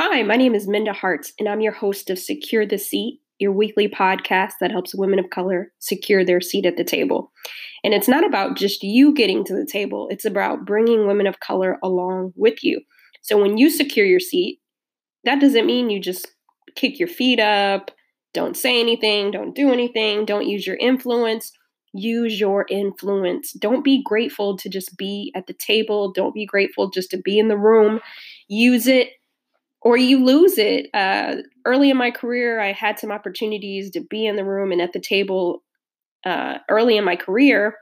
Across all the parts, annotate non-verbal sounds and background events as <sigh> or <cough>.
Hi, my name is Minda Harts, and I'm your host of Secure the Seat, your weekly podcast that helps women of color secure their seat at the table. And it's not about just you getting to the table, it's about bringing women of color along with you. So when you secure your seat, that doesn't mean you just kick your feet up, don't say anything, don't do anything, don't use your influence. Use your influence. Don't be grateful to just be at the table. Don't be grateful just to be in the room. Use it or you lose it. Uh, early in my career, I had some opportunities to be in the room and at the table uh, early in my career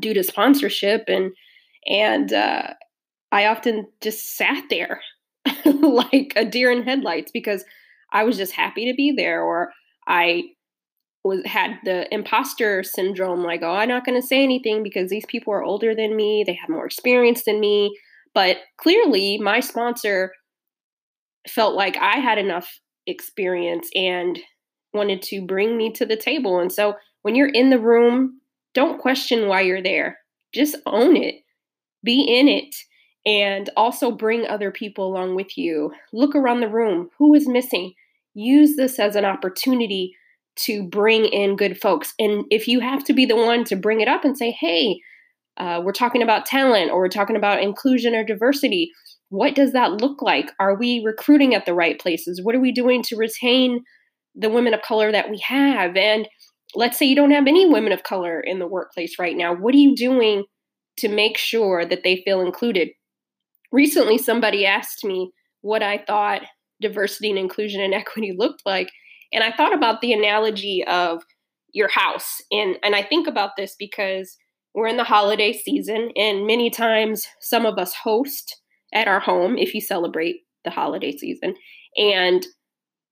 due to sponsorship, and and uh, I often just sat there <laughs> like a deer in headlights because I was just happy to be there, or I was had the imposter syndrome like oh i'm not going to say anything because these people are older than me they have more experience than me but clearly my sponsor felt like I had enough experience and wanted to bring me to the table. And so when you're in the room, don't question why you're there. Just own it. Be in it. And also bring other people along with you. Look around the room. Who is missing? Use this as an opportunity to bring in good folks. And if you have to be the one to bring it up and say, hey, uh, we're talking about talent or we're talking about inclusion or diversity, what does that look like? Are we recruiting at the right places? What are we doing to retain the women of color that we have? And let's say you don't have any women of color in the workplace right now. What are you doing to make sure that they feel included? Recently, somebody asked me what I thought diversity and inclusion and <laughs> equity looked like. And I thought about the analogy of your house. And, and I think about this because we're in the holiday season, and many times some of us host at our home if you celebrate the holiday season. And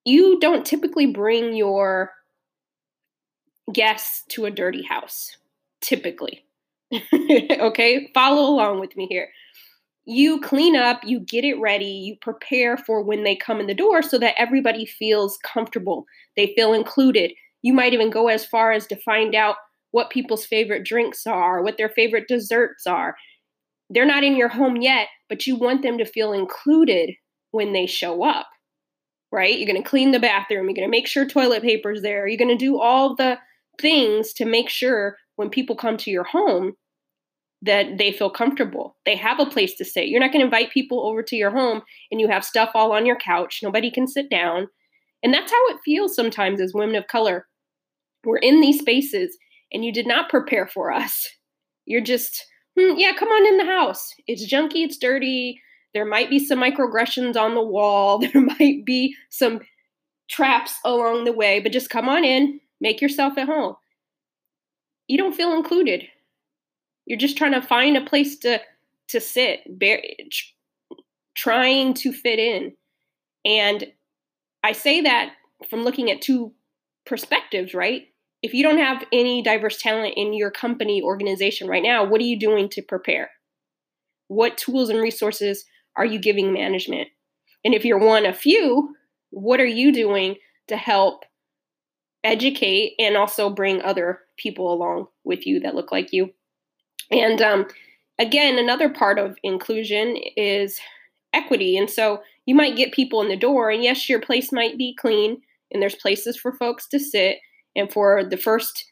you don't typically bring your guests to a dirty house, typically. <laughs> okay, follow along with me here. You clean up, you get it ready, you prepare for when they come in the door so that everybody feels comfortable, they feel included. You might even go as far as to find out what people's favorite drinks are, what their favorite desserts are they're not in your home yet, but you want them to feel included when they show up, right? You're going to clean the bathroom, you're going to make sure toilet paper's there, you're going to do all the things to make sure when people come to your home that they feel comfortable. They have a place to sit. You're not going to invite people over to your home and you have stuff all on your couch. Nobody can sit down. And that's how it feels sometimes as women of color. We're in these spaces and you did not prepare for us. You're just hmm, yeah, come on in the house. It's junky, it's dirty. There might be some microaggressions on the wall. <laughs> There might be some traps along the way, but just come on in, make yourself at home. You don't feel included. You're just trying to find a place to to sit, bear, trying to fit in. And I say that from looking at two perspectives, right? If you don't have any diverse talent in your company organization right now, what are you doing to prepare? What tools and resources are you giving management? And if you're one of few, what are you doing to help educate and also bring other people along with you that look like you? And um, again, another part of inclusion is equity. And so you might get people in the door, and yes, your place might be clean and there's places for folks to sit and for the first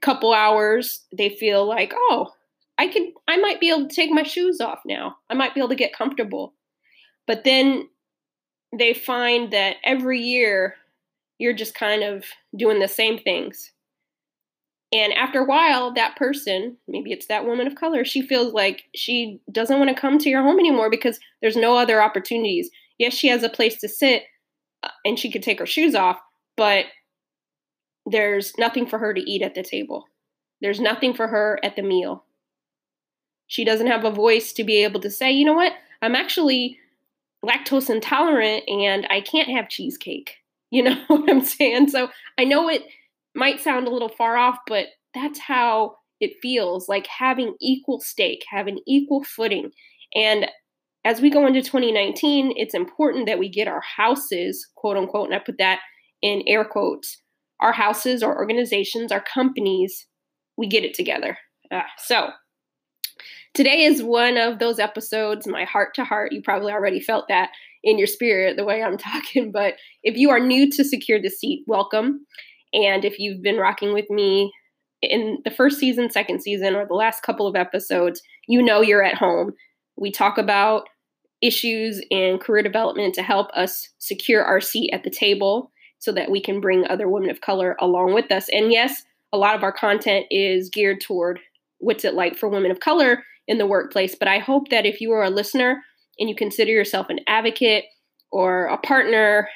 couple hours they feel like oh i could i might be able to take my shoes off now. I might be able to get comfortable. But then they find that every year you're just kind of doing the same things. And after a while that person maybe it's that woman of color she feels like she doesn't want to come to your home anymore because there's no other opportunities. Yes she has a place to sit uh, and she could take her shoes off but there's nothing for her to eat at the table. There's nothing for her at the meal. She doesn't have a voice to be able to say, you know what, I'm actually lactose intolerant and I can't have cheesecake. <laughs> You know what I'm saying? So I know it might sound a little far off, but that's how it feels like having equal stake, having equal footing. And as we go into 2019, it's important that we get our houses, quote unquote, and I put that in air quotes, our houses, our organizations, our companies, we get it together. Uh, so Today is one of those episodes, my heart to heart. You probably already felt that in your spirit the way I'm <laughs> talking. But if you are new to Secure the Seat, welcome. And if you've been rocking with me in the first season, second season, or the last couple of episodes, you know you're at home. We talk about issues in career development to help us secure our seat at the table so that we can bring other women of color along with us. And yes, a lot of our content is geared toward what's it like for women of color in the workplace. But I hope that if you are a listener and you consider yourself an advocate or a partner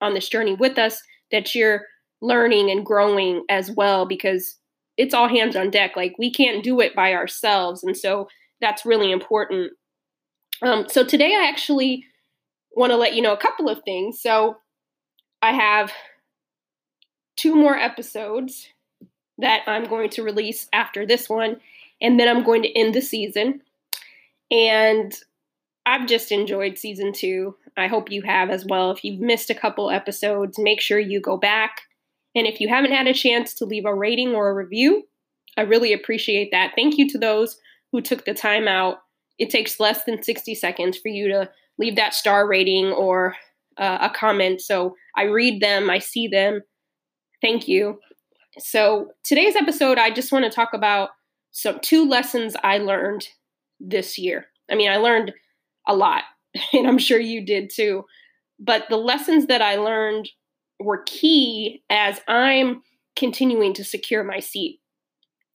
on this journey with us, that you're learning and growing as well because it's all hands on deck. Like we can't do it by ourselves. And so that's really important. Um, so today I actually want to let you know a couple of things. So I have two more episodes that I'm going to release after this one, and then I'm going to end the season. And I've just enjoyed season two. I hope you have as well. If you've missed a couple episodes, make sure you go back. And if you haven't had a chance to leave a rating or a review, I really appreciate that. Thank you to those who took the time out. It takes less than 60 seconds for you to leave that star rating or uh, a comment. So I read them, I see them. Thank you. So today's episode, I just want to talk about some two lessons I learned this year. I mean, I learned a lot, <laughs> and I'm sure you did too. But the lessons that I learned were key as I'm continuing to secure my seat.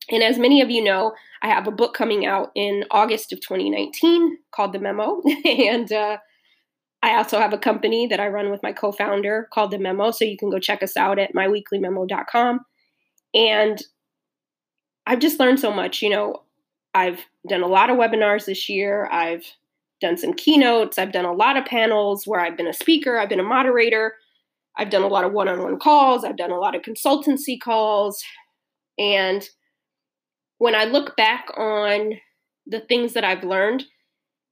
And as many of you know, I have a book coming out in August of 2019 called The Memo. <laughs> and uh, I also have a company that I run with my co founder called The Memo. So you can go check us out at myweeklymemo.com. And I've just learned so much. You know, I've done a lot of webinars this year. I've done some keynotes. I've done a lot of panels where I've been a speaker, I've been a moderator. I've done a lot of one on one calls. I've done a lot of consultancy calls. And when I look back on the things that I've learned,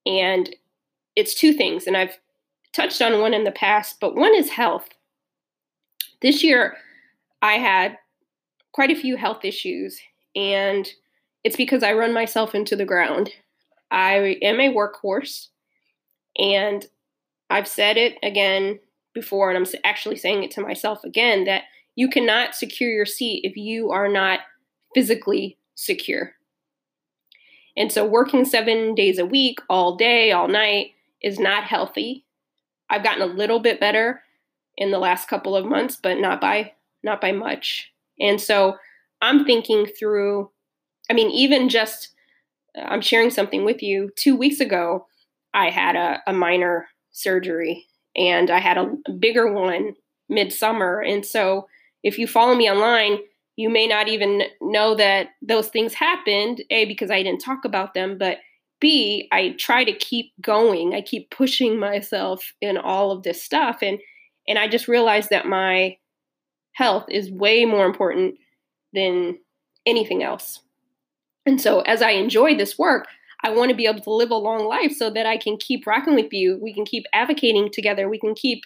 and it's two things, and I've touched on one in the past, but one is health. This year, I had quite a few health issues, and it's because I run myself into the ground. I am a workhorse, and I've said it again before, and I'm actually saying it to myself again that you cannot secure your seat if you are not physically secure. And so, working seven days a week, all day, all night, is not healthy. I've gotten a little bit better in the last couple of months, but not by not by much. And so, I'm thinking through. I mean, even just uh, I'm sharing something with you. Two weeks ago, I had a, a minor surgery and I had a bigger one midsummer. And so, if you follow me online, you may not even know that those things happened, A, because I didn't talk about them, but B, I try to keep going. I keep pushing myself in all of this stuff. And and I just realized that my health is way more important than anything else. And so as I enjoy this work, I want to be able to live a long life so that I can keep rocking with you. We can keep advocating together. We can keep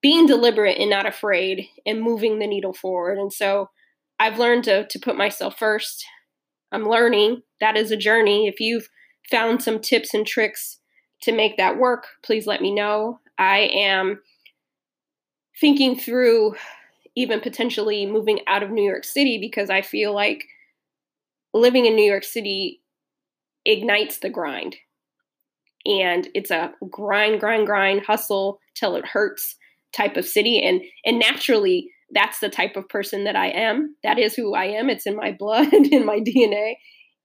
being deliberate and not afraid and moving the needle forward. And so I've learned to, to put myself first. I'm learning. That is a journey. If you've found some tips and tricks to make that work, please let me know. I am thinking through even potentially moving out of New York City because I feel like living in New York City ignites the grind. And it's a grind, grind, grind, hustle till it hurts type of city. And and naturally that's the type of person that I am. That is who I am. It's in my blood, <laughs> in my DNA.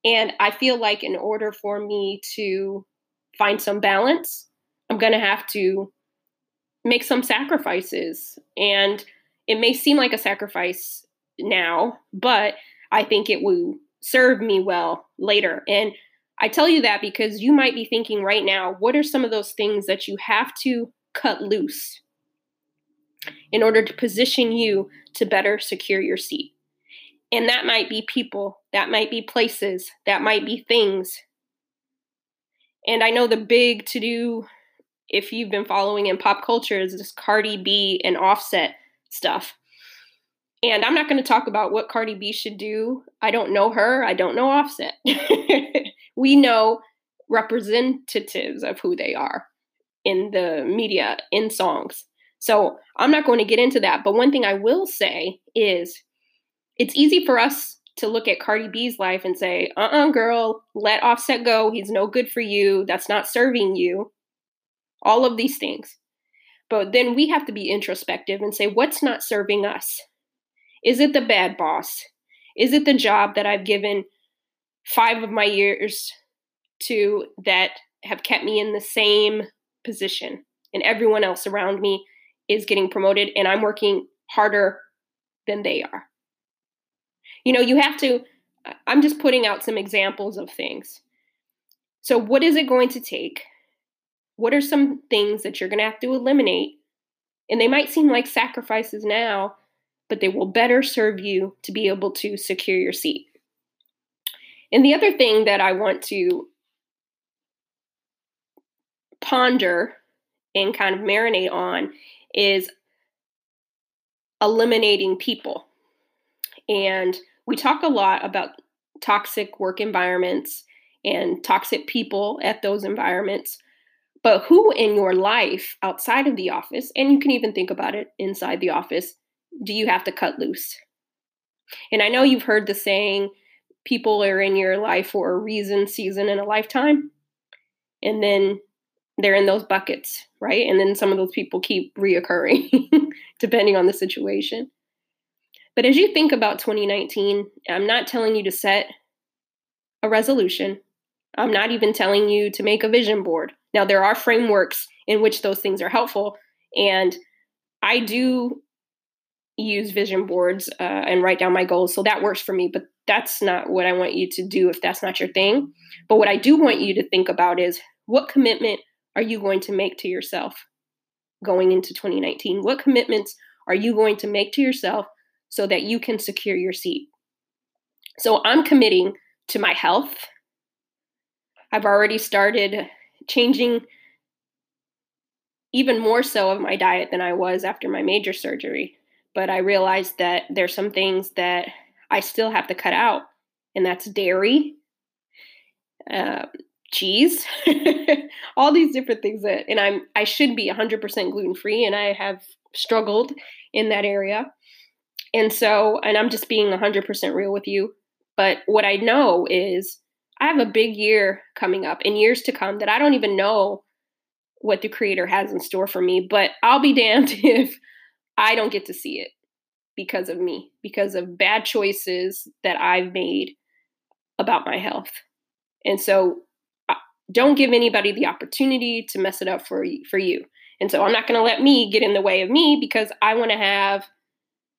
And I feel like in order for me to find some balance, I'm going to have to make some sacrifices. And it may seem like a sacrifice now, but I think it will serve me well later. And I tell you that because you might be thinking right now, what are some of those things that you have to cut loose in order to position you to better secure your seat. And that might be people, that might be places, that might be things. And I know the big to do, if you've been following in pop culture, is this Cardi B and Offset stuff. And I'm not going to talk about what Cardi B should do. I don't know her. I don't know Offset. <laughs> We know representatives of who they are in the media, in songs. So I'm not going to get into that. But one thing I will say is it's easy for us to look at Cardi B's life and say, uh uh-uh, uh girl, let Offset go. He's no good for you. That's not serving you. All of these things. But then we have to be introspective and say, what's not serving us? Is it the bad boss? Is it the job that I've given five of my years to that have kept me in the same position and everyone else around me is getting promoted and I'm working harder than they are? You know, you have to, I'm just putting out some examples of things. So, what is it going to take what are some things that you're going to have to eliminate? And they might seem like sacrifices now, but they will better serve you to be able to secure your seat. And the other thing that I want to ponder and kind of marinate on is eliminating people. And we talk a lot about toxic work environments and toxic people at those environments. But who in your life outside of the office, and you can even think about it inside the office, do you have to cut loose? And I know you've heard the saying, people are in your life for a reason, season, and a lifetime. And then they're in those buckets, right? And then some of those people keep reoccurring <laughs> depending on the situation. But as you think about 2019, I'm not telling you to set a resolution. I'm not even telling you to make a vision board. Now, there are frameworks in which those things are helpful. And I do use vision boards uh, and write down my goals. So that works for me. But that's not what I want you to do if that's not your thing. But what I do want you to think about is what commitment are you going to make to yourself going into 2019? What commitments are you going to make to yourself so that you can secure your seat? So I'm committing to my health. I've already started changing even more so of my diet than I was after my major surgery. But I realized that there's some things that I still have to cut out, and that's dairy, uh, cheese, <laughs> all these different things that, and I'm I should be 100% gluten free, and I have struggled in that area. And so, and I'm just being 100% real with you. But what I know is I have a big year coming up in years to come that I don't even know what the creator has in store for me, but I'll be <laughs> damned if I don't get to see it because of me, because of bad choices that I've made about my health. And so uh, don't give anybody the opportunity to mess it up for for you. And so I'm not going to let me get in the way of me because I want to have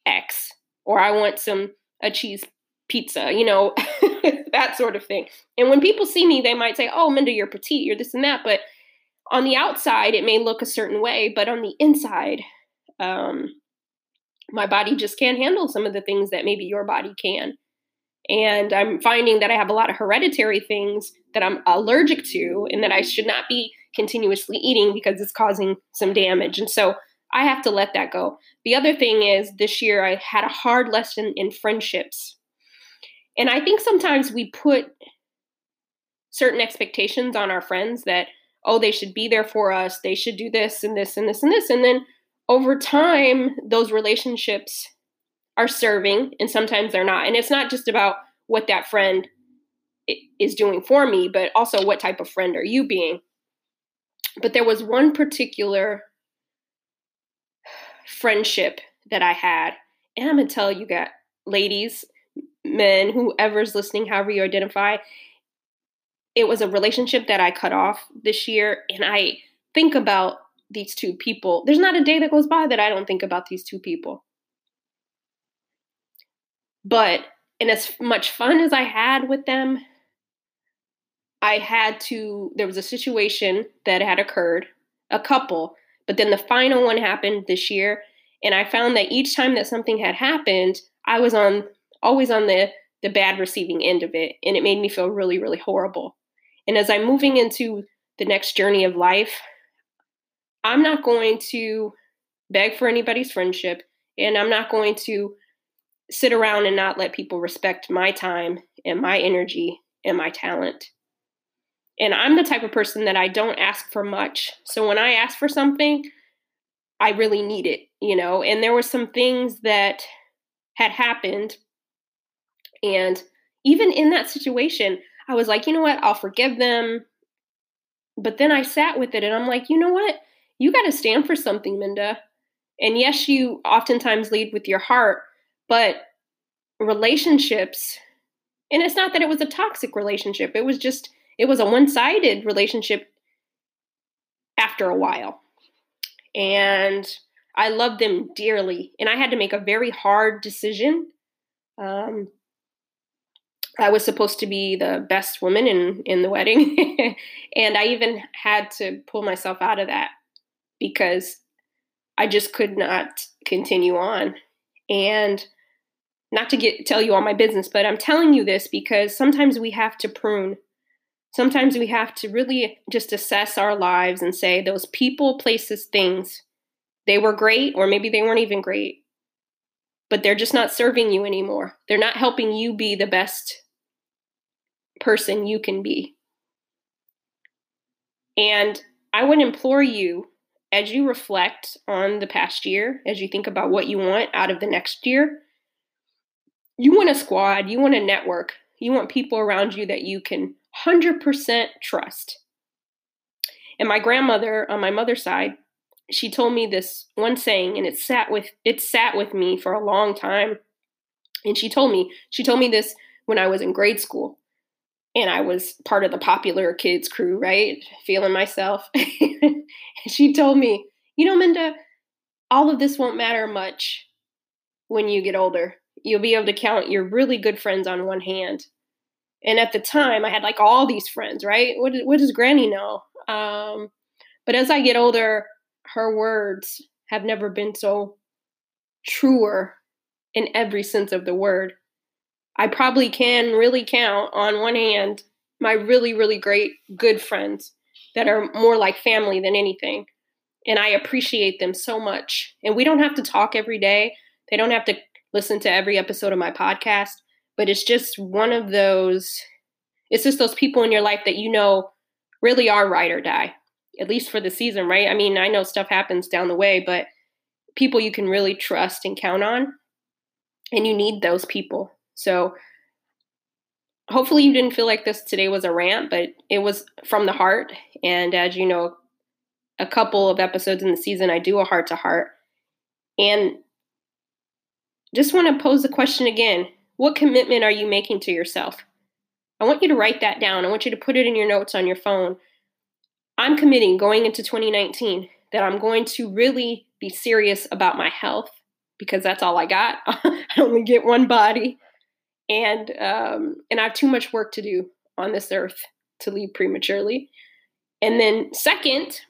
X or I want some a cheese pizza, you know, <laughs> that sort of thing. And when people see me, they might say, oh, Minda, you're petite, you're this and that. But on the outside, it may look a certain way, but on the inside, um, my body just can't handle some of the things that maybe your body can. And I'm finding that I have a lot of hereditary things that I'm allergic to and that I should not be continuously eating because it's causing some damage. And so I have to let that go. The other thing is this year I had a hard lesson in friendships and I think sometimes we put certain expectations on our friends that, oh, they should be there for us, they should do this and this and this and this. And then over time, those relationships are serving and sometimes they're not. And it's not just about what that friend is doing for me, but also what type of friend are you being. But there was one particular friendship that I had, and I'm gonna tell you, guys, ladies, men, whoever's listening, however you identify, it was a relationship that I cut off this year. And I think about these two people. There's not a day that goes by that I don't think about these two people. But in as much fun as I had with them, I had to, there was a situation that had occurred, a couple, but then the final one happened this year. And I found that each time that something had happened, I was on always on the the bad receiving end of it and it made me feel really really horrible and as i'm moving into the next journey of life i'm not going to beg for anybody's friendship and i'm not going to sit around and not let people respect my time and my energy and my talent And I'm the type of person that I don't ask for much. So when I ask for something, I really need it, you know. And there were some things that had happened. And even in that situation, I was like, you know what? I'll forgive them. But then I sat with it and I'm like, you know what? You got to stand for something, Minda. And yes, you oftentimes lead with your heart, but relationships, and it's not that it was a toxic relationship, it was just, it was a one sided relationship after a while. And I loved them dearly. And I had to make a very hard decision. Um, I was supposed to be the best woman in, in the wedding. <laughs> and I even had to pull myself out of that because I just could not continue on. And not to get tell you all my business, but I'm telling you this because sometimes we have to prune. Sometimes we have to really just assess our lives and say those people, places, things, they were great or maybe they weren't even great. But they're just not serving you anymore. They're not helping you be the best person you can be. And I would implore you as you reflect on the past year, as you think about what you want out of the next year, you want a squad, you want a network, you want people around you that you can 100% trust. And my grandmother on my mother's side, she told me this one saying and it sat with it sat with me for a long time. And she told me, she told me this when I was in grade school and I was part of the popular kids crew, right? Feeling myself. <laughs> And she told me, you know, Minda, all of this won't matter much when you get older. You'll be able to count your really good friends on one hand. And at the time, I had like all these friends, right? What, what does Granny know? Um, but as I get older, her words have never been so truer in every sense of the word. I probably can really count on one hand my really, really great, good friends that are more like family than anything. And I appreciate them so much. And we don't have to talk every day, they don't have to listen to every episode of my podcast, but it's just one of those, it's just those people in your life that you know really are ride or die, at least for the season, right? I mean, I know stuff happens down the way, but people you can really trust and count on. And you need those people. So hopefully you didn't feel like this today was a rant, but it was from the heart. And as you know, a couple of episodes in the season, I do a heart to heart. And just want to pose the question again what commitment are you making to yourself? I want you to write that down. I want you to put it in your notes on your phone. I'm committing going into 2019 that I'm going to really be serious about my health because that's all I got. <laughs> I only get one body and um, and I have too much work to do on this earth to leave prematurely. And then second,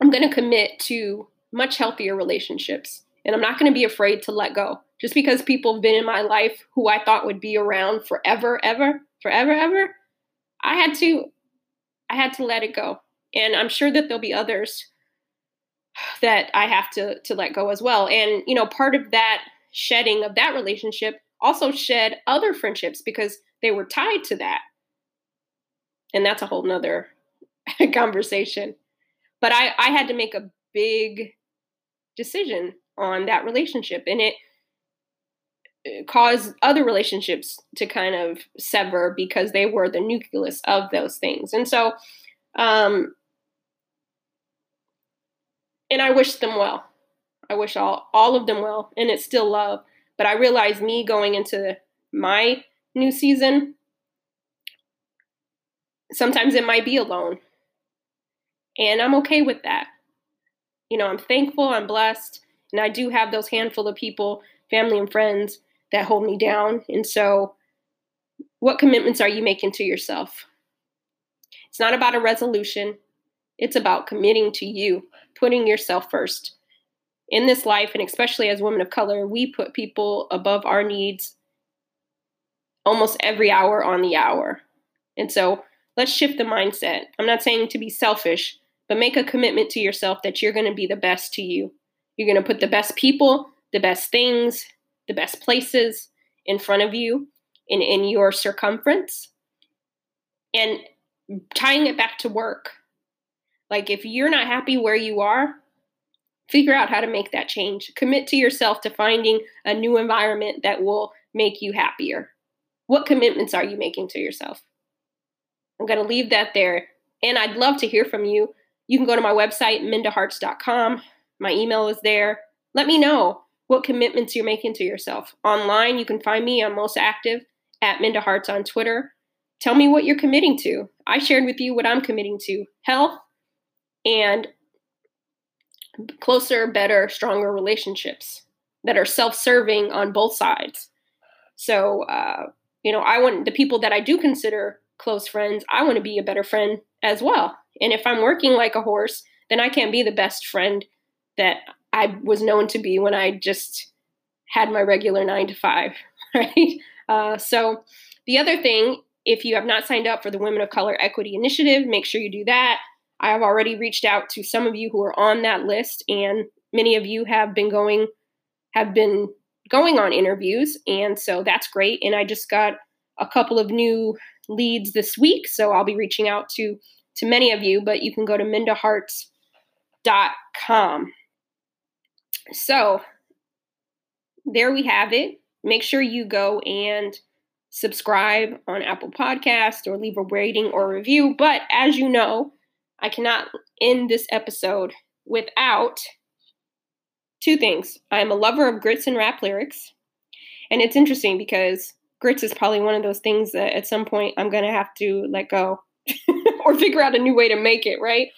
I'm going to commit to much healthier relationships, and I'm not going to be afraid to let go. Just because people have been in my life who I thought would be around forever, ever, forever, ever, I had to, I had to let it go. And I'm sure that there'll be others that I have to to let go as well. And you know, part of that shedding of that relationship also shed other friendships because they were tied to that. And that's a whole nother <laughs> conversation. But I, I had to make a big decision on that relationship. And it caused other relationships to kind of sever because they were the nucleus of those things. And so, um, and I wish them well. I wish all all of them well, and it's still love. But I realize me going into my new season, sometimes it might be alone. And I'm okay with that. You know, I'm thankful, I'm blessed, and I do have those handful of people, family and friends, that hold me down. And so, what commitments are you making to yourself? It's not about a resolution, it's about committing to you, putting yourself first in this life, and especially as women of color, we put people above our needs almost every hour on the hour. And so let's shift the mindset. I'm not saying to be selfish, but make a commitment to yourself that you're going to be the best to you. You're going to put the best people, the best things, the best places in front of you in, in your circumference. And tying it back to work. Like if you're not happy where you are, figure out how to make that change. Commit to yourself to finding a new environment that will make you happier. What commitments are you making to yourself? I'm going to leave that there. And I'd love to hear from you. You can go to my website, mindaharts.com. My email is there. Let me know what commitments you're making to yourself. Online, you can find me. I'm most active at Minda Harts on Twitter. Tell me what you're committing to. I shared with you what I'm committing to health and closer, better, stronger relationships that are self serving on both sides. So, uh, you know, I want the people that I do consider close friends, I want to be a better friend as well. And if I'm working like a horse, then I can't be the best friend that I was known to be when I just had my regular nine to five, <laughs> right? Uh, so, the other thing, if you have not signed up for the Women of Color Equity Initiative, make sure you do that. I have already reached out to some of you who are on that list, and many of you have been going have been going on interviews, and so that's great. And I just got a couple of new leads this week, so I'll be reaching out to to many of you. But you can go to mindaharts.com. So there we have it. Make sure you go and subscribe on Apple Podcast or leave a rating or review. But as you know, I cannot end this episode without two things. I am a lover of grits and rap lyrics. And it's interesting because grits is probably one of those things that at some point I'm going to have to let go <laughs> or figure out a new way to make it, right?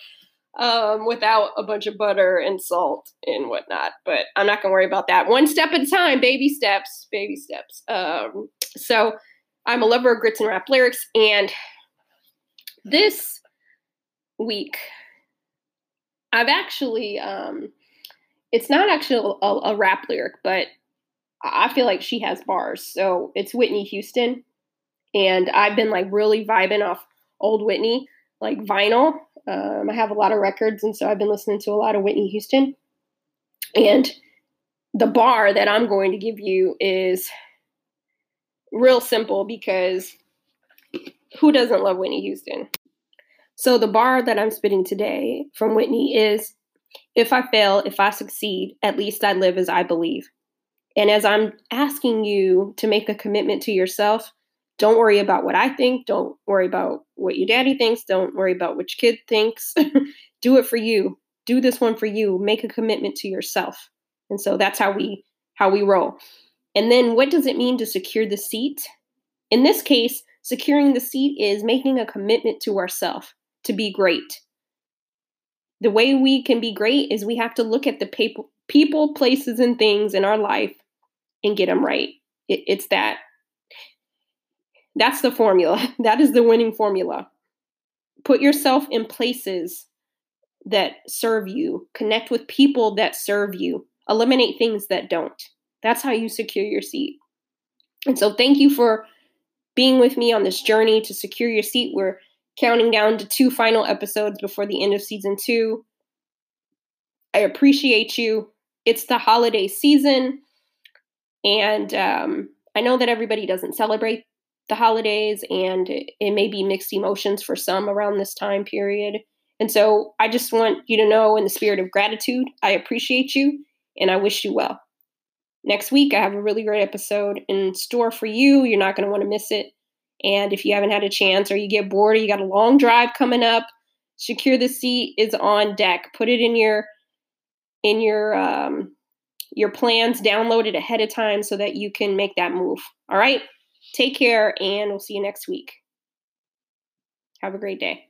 Um, without a bunch of butter and salt and whatnot. But I'm not going to worry about that. One step at a time, baby steps, baby steps. Um, so I'm a lover of grits and rap lyrics. And this week, I've actually, um, it's not actually a, a rap lyric, but I feel like she has bars. So it's Whitney Houston. And I've been like really vibing off old Whitney, like vinyl. Um, I have a lot of records, and so I've been listening to a lot of Whitney Houston. And the bar that I'm going to give you is real simple because who doesn't love Whitney Houston? So the bar that I'm spitting today from Whitney is if I fail, if I succeed, at least I live as I believe. And as I'm asking you to make a commitment to yourself, don't worry about what I think. Don't worry about what your daddy thinks. Don't worry about your kid thinks. <laughs> Do it for you. Do this one for you. Make a commitment to yourself. And so that's how we how we roll. And then what does it mean to secure the seat? In this case, securing the seat is making a commitment to ourselves to be great. The way we can be great is we have to look at the people, people places, and things in our life and get them right. It, it's that. That's the formula. <laughs> That is the winning formula. Put yourself in places that serve you, connect with people that serve you, eliminate things that don't. That's how you secure your seat. And so, thank you for being with me on this journey to secure your seat. We're counting down to two final episodes before the end of season two. I appreciate you. It's the holiday season, and um, I know that everybody doesn't celebrate the holidays, and it, may be mixed emotions for some around this time period. And so I just want you to know, in the spirit of gratitude, I appreciate you and I wish you well. Next week, I have a really great episode in store for you. You're not going to want to miss it. And if you haven't had a chance or you get bored or you got a long drive coming up, Secure the Seat is on deck. Put it in your in your um, your plans, download it ahead of time so that you can make that move. All right? Take care and we'll see you next week. Have a great day.